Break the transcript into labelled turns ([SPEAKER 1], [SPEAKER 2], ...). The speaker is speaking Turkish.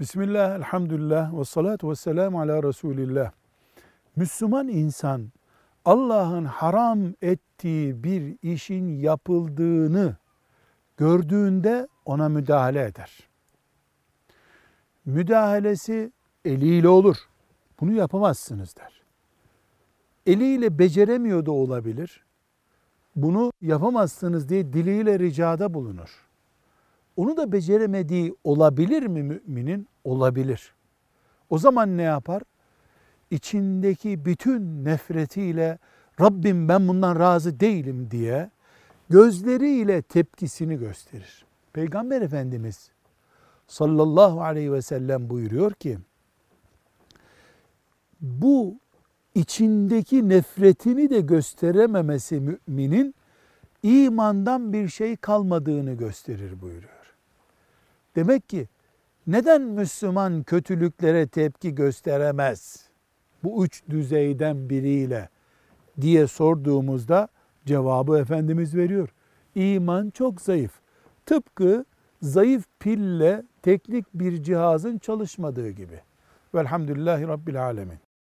[SPEAKER 1] Bismillah, elhamdülillah ve salatu ve selamu ala Resulillah. Müslüman insan Allah'ın haram ettiği bir işin yapıldığını gördüğünde ona müdahale eder. Müdahalesi eliyle olur. Bunu yapamazsınız der. Eliyle beceremiyor da olabilir. Bunu yapamazsınız diye diliyle ricada bulunur. Onu da beceremediği olabilir mi müminin? Olabilir. O zaman ne yapar? İçindeki bütün nefretiyle Rabbim ben bundan razı değilim diye gözleriyle tepkisini gösterir. Peygamber Efendimiz sallallahu aleyhi ve sellem buyuruyor ki bu içindeki nefretini de gösterememesi müminin imandan bir şey kalmadığını gösterir buyuruyor. Demek ki neden Müslüman kötülüklere tepki gösteremez? Bu üç düzeyden biriyle diye sorduğumuzda cevabı Efendimiz veriyor. İman çok zayıf. Tıpkı zayıf pille teknik bir cihazın çalışmadığı gibi. Velhamdülillahi Rabbil Alemin.